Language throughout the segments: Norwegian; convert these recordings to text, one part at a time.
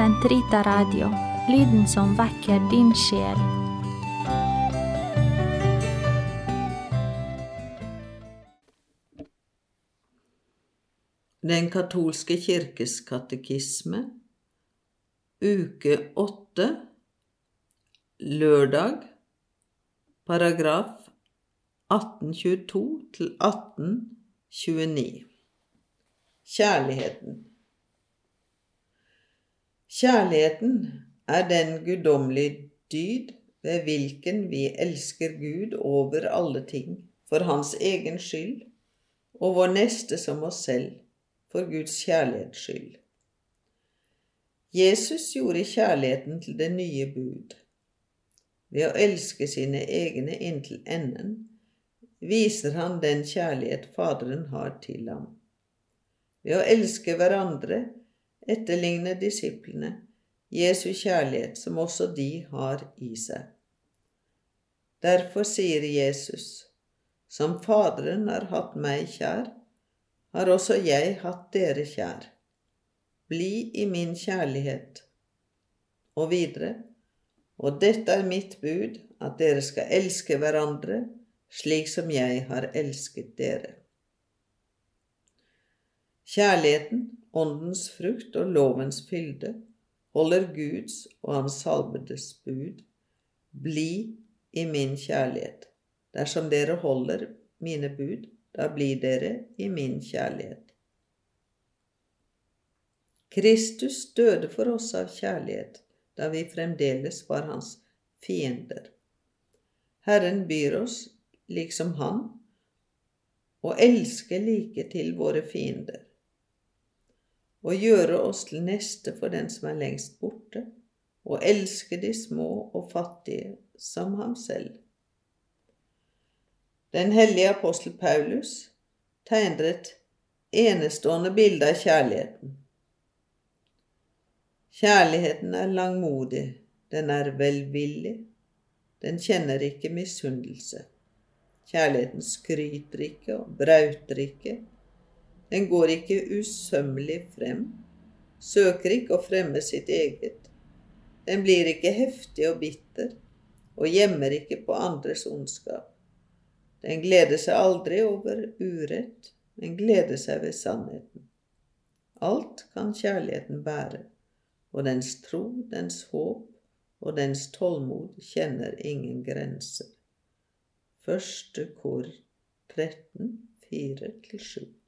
Sentrita Radio, lyden som vekker din sjel. Den katolske kirkes katekisme, uke åtte, lørdag, paragraf 1822 til 1829. Kjærligheten. Kjærligheten er den guddommelige dyd ved hvilken vi elsker Gud over alle ting, for Hans egen skyld, og vår neste som oss selv, for Guds kjærlighets skyld. Jesus gjorde kjærligheten til det nye bud. Ved å elske sine egne inntil enden viser han den kjærlighet Faderen har til ham. Ved å elske hverandre etterligner disiplene Jesu kjærlighet, som også de har i seg. Derfor sier Jesus, som Faderen har hatt meg kjær, har også jeg hatt dere kjær. Bli i min kjærlighet. Og videre, og dette er mitt bud, at dere skal elske hverandre slik som jeg har elsket dere. Kjærligheten, åndens frukt og lovens fylde holder Guds og Hans salvedes bud. Bli i min kjærlighet. Dersom dere holder mine bud, da blir dere i min kjærlighet. Kristus døde for oss av kjærlighet da vi fremdeles var hans fiender. Herren byr oss, liksom han, å elske like til våre fiender, og gjøre oss til neste for den som er lengst borte, og elske de små og fattige som ham selv. Den hellige apostel Paulus tegner et enestående bilde av kjærligheten. Kjærligheten er langmodig, den er velvillig, den kjenner ikke misunnelse. Kjærligheten skryter ikke og brauter ikke, den går ikke usømmelig frem, søker ikke å fremme sitt eget, den blir ikke heftig og bitter, og gjemmer ikke på andres ondskap. Den gleder seg aldri over urett, men gleder seg ved sannheten. Alt kan kjærligheten bære, og dens tro, dens håp og dens tålmod kjenner ingen grenser. Første kor 13, 4-7.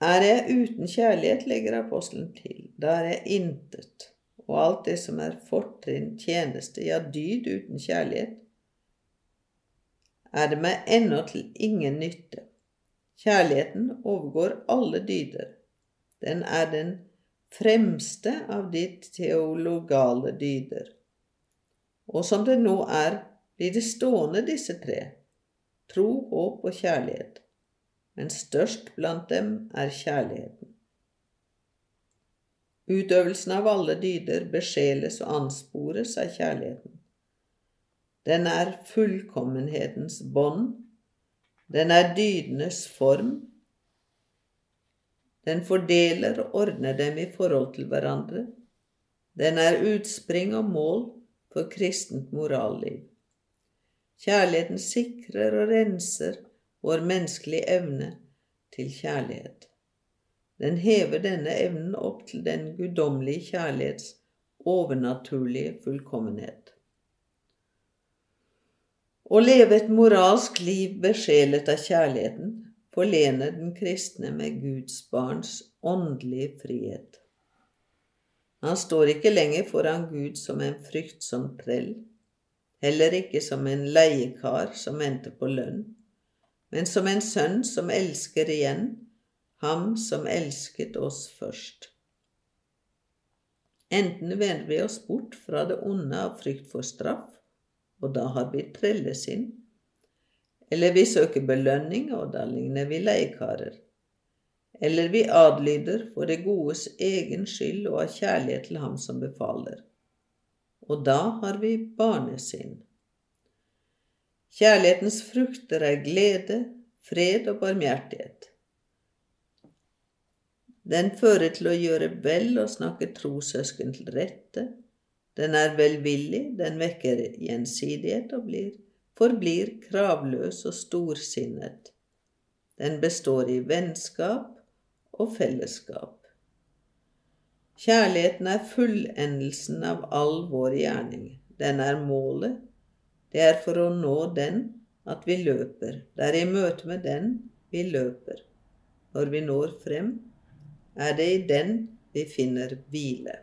Er jeg uten kjærlighet, legger apostelen til, da er jeg intet, og alt det som er fortrinn, tjeneste, ja, dyd uten kjærlighet, er det meg ennå til ingen nytte. Kjærligheten overgår alle dyder. Den er den fremste av de teologale dyder. Og som det nå er, blir det stående disse tre – tro, håp og kjærlighet. Men størst blant dem er kjærligheten. Utøvelsen av alle dyder besjeles og anspores av kjærligheten. Den er fullkommenhetens bånd. Den er dydenes form. Den fordeler og ordner dem i forhold til hverandre. Den er utspring og mål for kristent moralliv. Kjærligheten sikrer og renser vår menneskelige evne til kjærlighet. Den hever denne evnen opp til den guddommelige kjærlighets overnaturlige fullkommenhet. Å leve et moralsk liv besjelet av kjærligheten forlener den kristne med Guds barns åndelige frihet. Han står ikke lenger foran Gud som en fryktsom trell, heller ikke som en leiekar som venter på lønn, men som en sønn som elsker igjen, ham som elsket oss først. Enten vender vi oss bort fra det onde av frykt for straff, og da har vi trellesinn. Eller vi søker belønning, og da ligner vi leikarer. Eller vi adlyder for det godes egen skyld og av kjærlighet til ham som befaler. Og da har vi barnesinn. Kjærlighetens frukter er glede, fred og barmhjertighet. Den fører til å gjøre vel og snakke trossøsken til rette. Den er velvillig, den vekker gjensidighet og blir, forblir kravløs og storsinnet. Den består i vennskap og fellesskap. Kjærligheten er fullendelsen av all vår gjerning. Den er målet. Det er for å nå den at vi løper. Det er i møte med den vi løper. Når vi når frem, er det i den vi finner hvile.